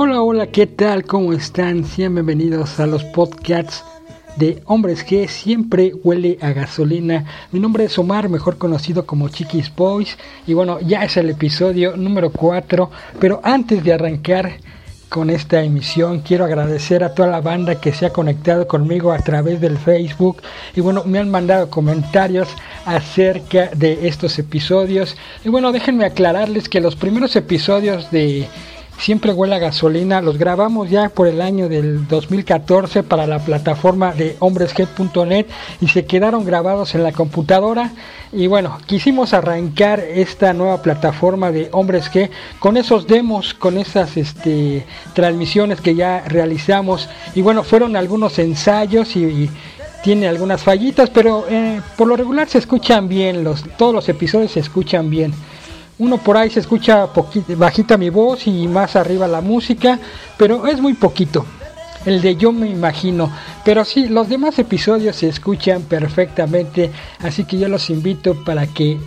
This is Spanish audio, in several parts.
Hola, hola, ¿qué tal? ¿Cómo están? Sean bienvenidos a los podcasts de Hombres que siempre huele a gasolina. Mi nombre es Omar, mejor conocido como Chiquis Boys. Y bueno, ya es el episodio número 4. Pero antes de arrancar con esta emisión, quiero agradecer a toda la banda que se ha conectado conmigo a través del Facebook. Y bueno, me han mandado comentarios acerca de estos episodios. Y bueno, déjenme aclararles que los primeros episodios de Siempre huele a gasolina. Los grabamos ya por el año del 2014 para la plataforma de hombresg.net y se quedaron grabados en la computadora. Y bueno, quisimos arrancar esta nueva plataforma de Hombres G con esos demos, con esas este, transmisiones que ya realizamos. Y bueno, fueron algunos ensayos y, tiene algunas fallitas, pero eh, por lo regular se escuchan bien, los, todos los episodios se escuchan bien. Uno por ahí se escucha bajita mi voz y más arriba la música, pero es muy poquito. El de yo me imagino. Pero sí, los demás episodios se escuchan perfectamente. Así que yo los invito para que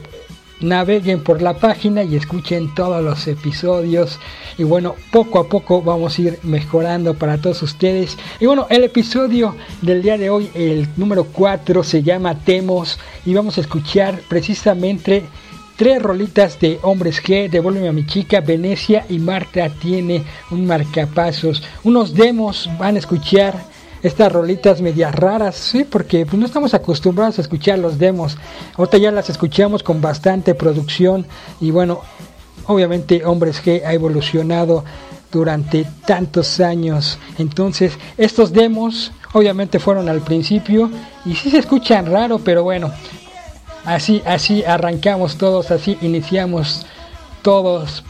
naveguen por la página y escuchen todos los episodios. Y bueno, poco a poco vamos a ir mejorando para todos ustedes. Y bueno, el episodio del día de hoy, el número 4, se llama Temos. Y vamos a escuchar precisamente Tres rolitas de Hombres G, Devuélveme a mi chica, Venecia y Marta tiene un marcapasos. Unos demos van a escuchar estas rolitas medias raras, sí, porque pues, no estamos acostumbrados a escuchar los demos. Ahorita ya las escuchamos con bastante producción y bueno, obviamente Hombres G ha evolucionado durante tantos años. Entonces, estos demos obviamente fueron al principio y sí se escuchan raro, pero bueno, Así, así arrancamos todos, así iniciamos todos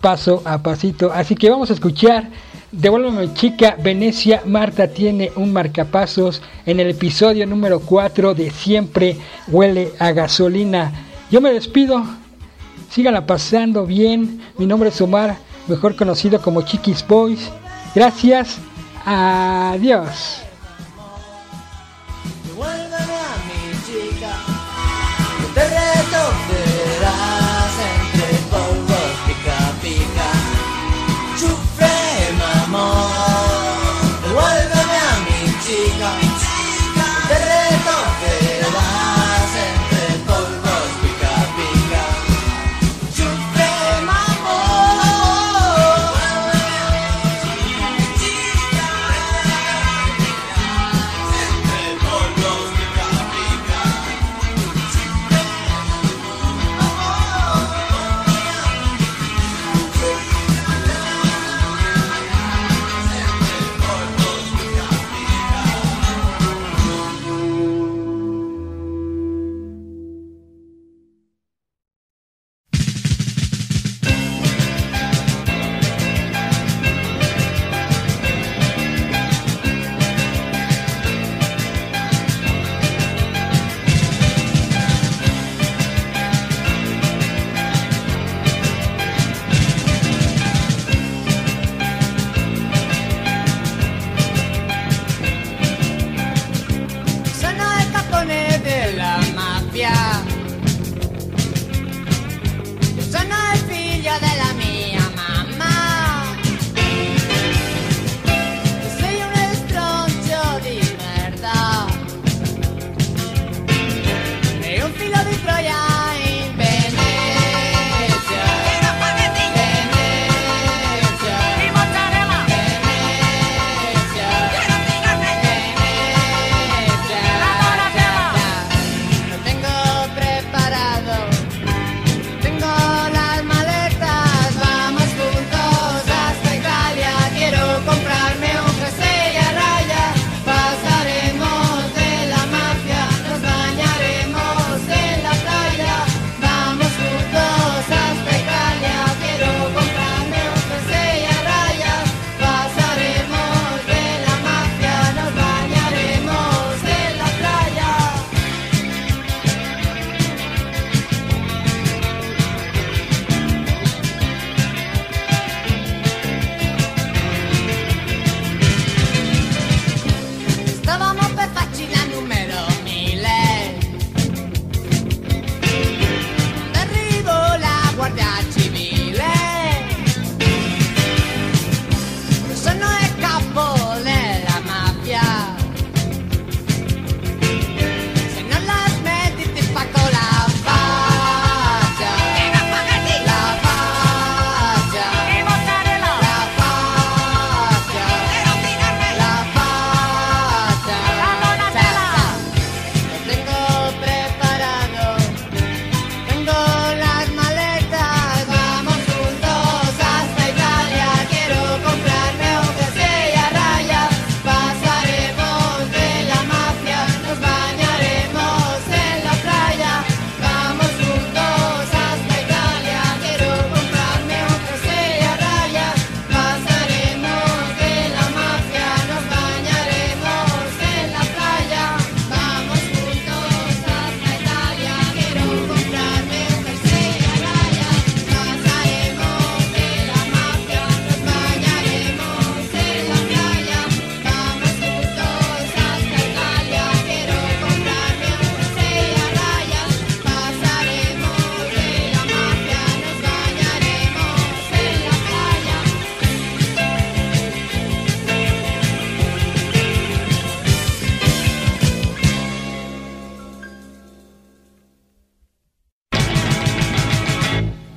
paso a pasito. Así que vamos a escuchar Devuélveme chica, Venecia, Marta tiene un marcapasos en el episodio número 4 de Siempre huele a gasolina. Yo me despido, síganla pasando bien. Mi nombre es Omar, mejor conocido como Chiquis Boys. Gracias, adiós.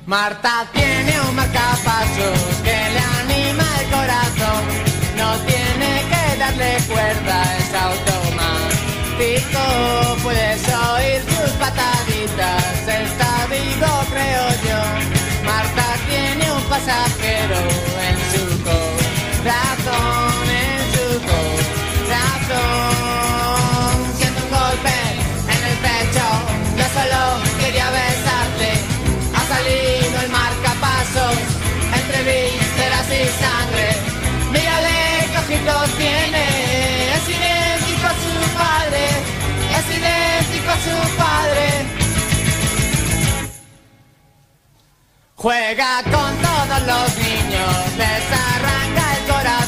Marta tiene un marcapasos que le anima el corazón. No tiene que darle cuerda, es automático. Puedes oír sus pataditas, está vivo creo yo. Marta tiene un pasajero en su corazón, los tiene. Es idéntico a su padre, es idéntico a su padre. Juega con todos los niños, les arranca el corazón.